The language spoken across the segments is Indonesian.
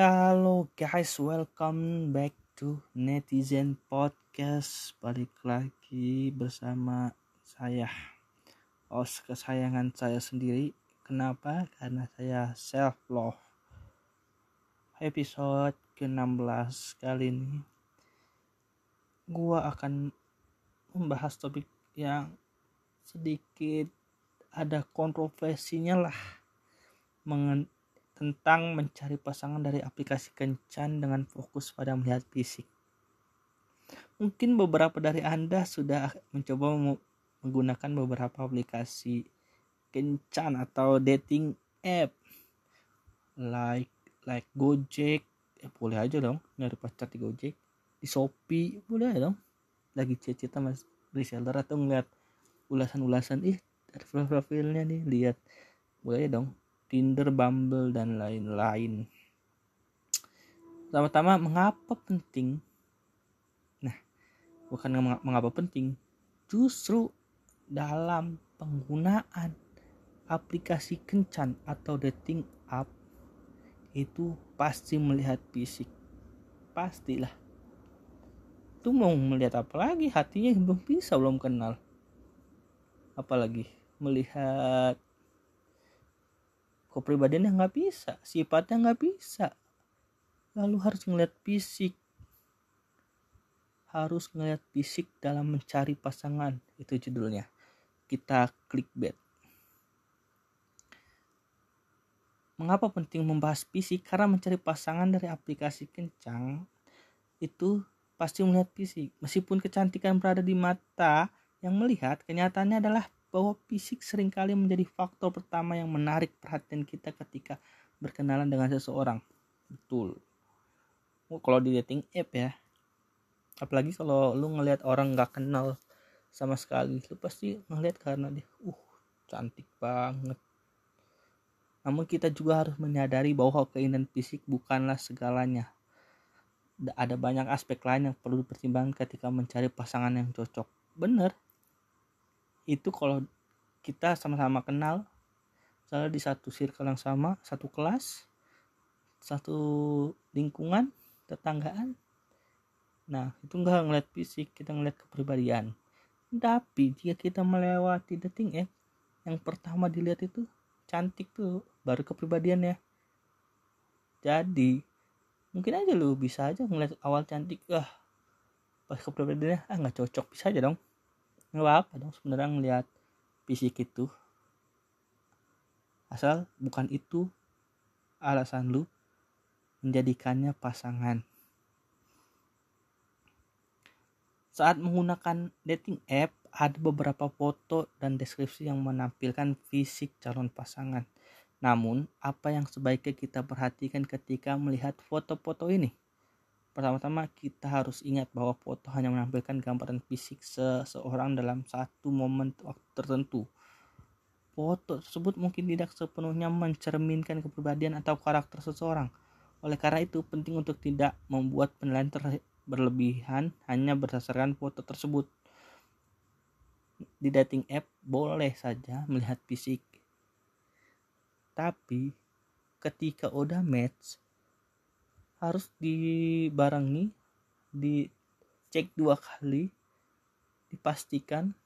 Hello guys, welcome back to Netizen Podcast. Balik lagi bersama saya, host kesayangan saya sendiri. Kenapa? Karena saya self love. Episode ke-16 kali ini, gua akan membahas topik yang sedikit ada kontroversinya lah mengen tentang mencari pasangan dari aplikasi kencan dengan fokus pada melihat fisik. Mungkin beberapa dari Anda sudah mencoba menggunakan beberapa aplikasi kencan atau dating app. Like like Gojek, eh, boleh aja dong nyari pacar di Gojek, di Shopee boleh dong. Lagi chat-chat sama reseller atau ngeliat ulasan-ulasan. Ih dari profilnya nih lihat. Boleh dong Tinder, Bumble, dan lain-lain. Pertama-tama, mengapa penting? Nah, bukan mengapa penting, justru dalam penggunaan aplikasi kencan atau dating app itu pasti melihat fisik. Pastilah. Itu mau melihat apa lagi? Hatinya belum bisa, belum kenal. Apalagi melihat kepribadiannya nggak bisa sifatnya nggak bisa. Lalu harus ngeliat fisik. Harus ngeliat fisik dalam mencari pasangan itu judulnya. Kita klik bet mengapa penting membahas fisik? Karena mencari pasangan dari aplikasi kencang itu pasti melihat fisik. Meskipun kecantikan berada di mata yang melihat kenyataannya adalah bahwa fisik sering kali menjadi faktor pertama yang menarik perhatian kita ketika berkenalan dengan seseorang. Betul. Oh, kalau di dating app ya, apalagi kalau lu ngelihat orang nggak kenal sama sekali, lu pasti ngelihat karena dia, uh, cantik banget. Namun kita juga harus menyadari bahwa keinginan fisik bukanlah segalanya. Ada banyak aspek lain yang perlu dipertimbangkan ketika mencari pasangan yang cocok. Bener, itu kalau kita sama-sama kenal misalnya di satu circle yang sama satu kelas satu lingkungan tetanggaan. Nah itu enggak ngeliat fisik kita ngeliat kepribadian. Tapi jika kita melewati dating app yang pertama dilihat itu cantik tuh baru kepribadiannya jadi mungkin aja lu bisa aja ngeliat awal cantik ah pas kepribadiannya ah nggak cocok bisa aja dong nggak apa dong sebenarnya ngelihat fisik itu. Asal bukan itu alasan lu menjadikannya pasangan. Saat menggunakan dating app ada beberapa foto dan deskripsi yang menampilkan fisik calon pasangan. Namun apa yang sebaiknya kita perhatikan ketika melihat foto-foto ini Pertama-tama kita harus ingat bahwa foto hanya menampilkan gambaran fisik seseorang dalam satu momen waktu tertentu. Foto tersebut mungkin tidak sepenuhnya mencerminkan kepribadian atau karakter seseorang. Oleh karena itu penting untuk tidak membuat penilaian berlebihan hanya berdasarkan foto tersebut. Di dating app boleh saja melihat fisik. Tapi ketika udah match harus dibarengi dicek dua kali dipastikan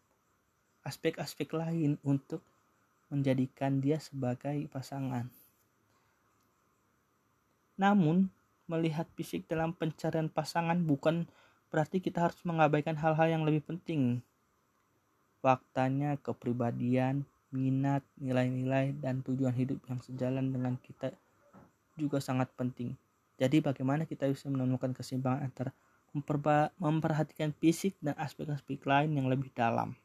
aspek-aspek lain untuk menjadikan dia sebagai pasangan. Namun, melihat fisik dalam pencarian pasangan bukan berarti kita harus mengabaikan hal-hal yang lebih penting. Faktanya, kepribadian, minat, nilai-nilai, dan tujuan hidup yang sejalan dengan kita juga sangat penting. Jadi bagaimana kita bisa menemukan keseimbangan antara memperhatikan fisik dan aspek-aspek lain yang lebih dalam.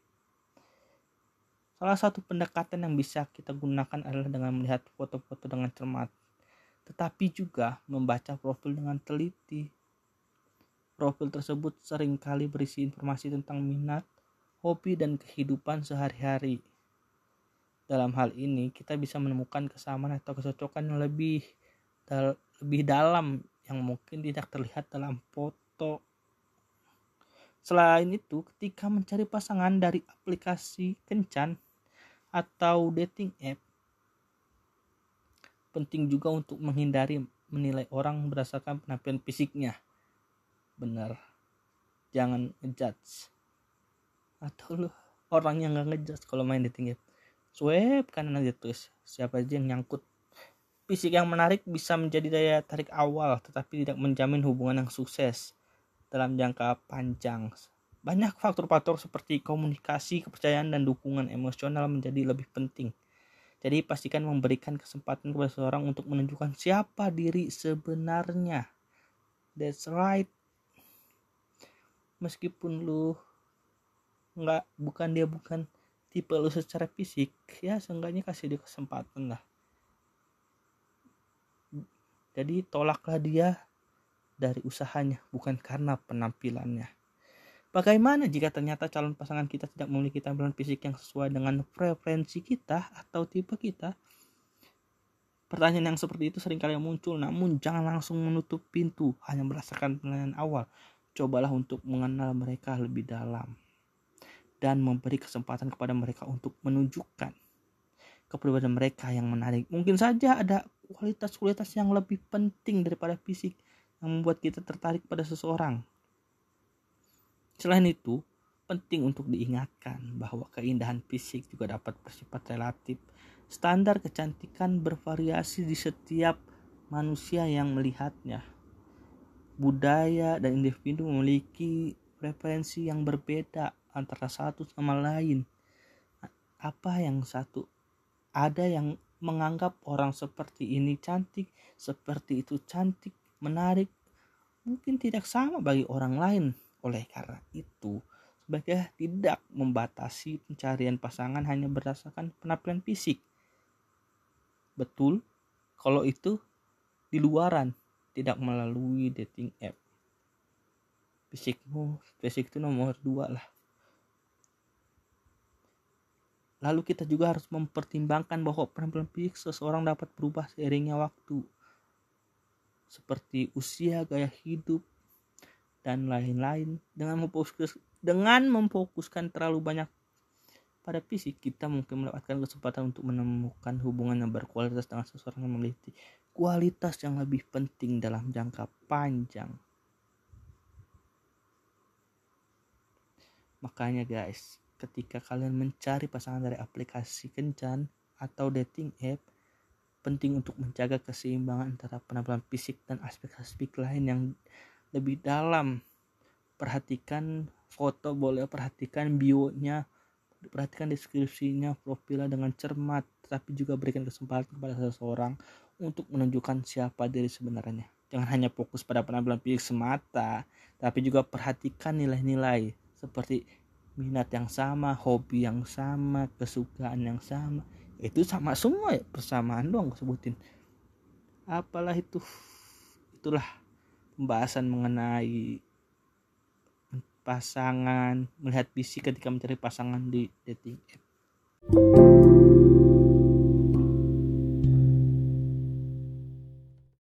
Salah satu pendekatan yang bisa kita gunakan adalah dengan melihat foto-foto dengan cermat, tetapi juga membaca profil dengan teliti. Profil tersebut sering kali berisi informasi tentang minat, hobi, dan kehidupan sehari-hari. Dalam hal ini, kita bisa menemukan kesamaan atau kecocokan yang lebih lebih dalam yang mungkin tidak terlihat dalam foto. Selain itu, ketika mencari pasangan dari aplikasi kencan atau dating app, penting juga untuk menghindari menilai orang berdasarkan penampilan fisiknya. Bener jangan ngejudge. Atau lu orang yang nggak ngejudge kalau main dating app. Swipe kanan aja terus. Siapa aja yang nyangkut fisik yang menarik bisa menjadi daya tarik awal tetapi tidak menjamin hubungan yang sukses dalam jangka panjang banyak faktor-faktor seperti komunikasi, kepercayaan, dan dukungan emosional menjadi lebih penting. Jadi pastikan memberikan kesempatan kepada seseorang untuk menunjukkan siapa diri sebenarnya. That's right. Meskipun lu nggak bukan dia bukan tipe lu secara fisik, ya seenggaknya kasih dia kesempatan lah. Jadi tolaklah dia dari usahanya, bukan karena penampilannya. Bagaimana jika ternyata calon pasangan kita tidak memiliki tampilan fisik yang sesuai dengan preferensi kita atau tipe kita? Pertanyaan yang seperti itu sering kali muncul, namun jangan langsung menutup pintu hanya berdasarkan penilaian awal. Cobalah untuk mengenal mereka lebih dalam dan memberi kesempatan kepada mereka untuk menunjukkan kepribadian mereka yang menarik. Mungkin saja ada kualitas-kualitas yang lebih penting daripada fisik yang membuat kita tertarik pada seseorang. Selain itu, penting untuk diingatkan bahwa keindahan fisik juga dapat bersifat relatif. Standar kecantikan bervariasi di setiap manusia yang melihatnya. Budaya dan individu memiliki preferensi yang berbeda antara satu sama lain. Apa yang satu ada yang menganggap orang seperti ini cantik, seperti itu cantik, menarik, mungkin tidak sama bagi orang lain. Oleh karena itu, sebaiknya tidak membatasi pencarian pasangan hanya berdasarkan penampilan fisik. Betul, kalau itu di luaran, tidak melalui dating app. Fisikmu, fisik itu nomor dua lah. Lalu kita juga harus mempertimbangkan bahwa penampilan fisik seseorang dapat berubah seiringnya waktu. Seperti usia, gaya hidup, dan lain-lain dengan memfokus dengan memfokuskan terlalu banyak pada fisik kita mungkin mendapatkan kesempatan untuk menemukan hubungan yang berkualitas dengan seseorang yang memiliki kualitas yang lebih penting dalam jangka panjang makanya guys ketika kalian mencari pasangan dari aplikasi kencan atau dating app penting untuk menjaga keseimbangan antara penampilan fisik dan aspek-aspek lain yang lebih dalam. Perhatikan foto boleh perhatikan bionya perhatikan deskripsinya profilnya dengan cermat tapi juga berikan kesempatan kepada seseorang untuk menunjukkan siapa diri sebenarnya. Jangan hanya fokus pada penampilan fisik semata tapi juga perhatikan nilai-nilai seperti minat yang sama hobi yang sama kesukaan yang sama. Itu sama semua ya persamaan doang sebutin. Apalah itu? Itulah pembahasan mengenai pasangan melihat fisik ketika mencari pasangan di dating app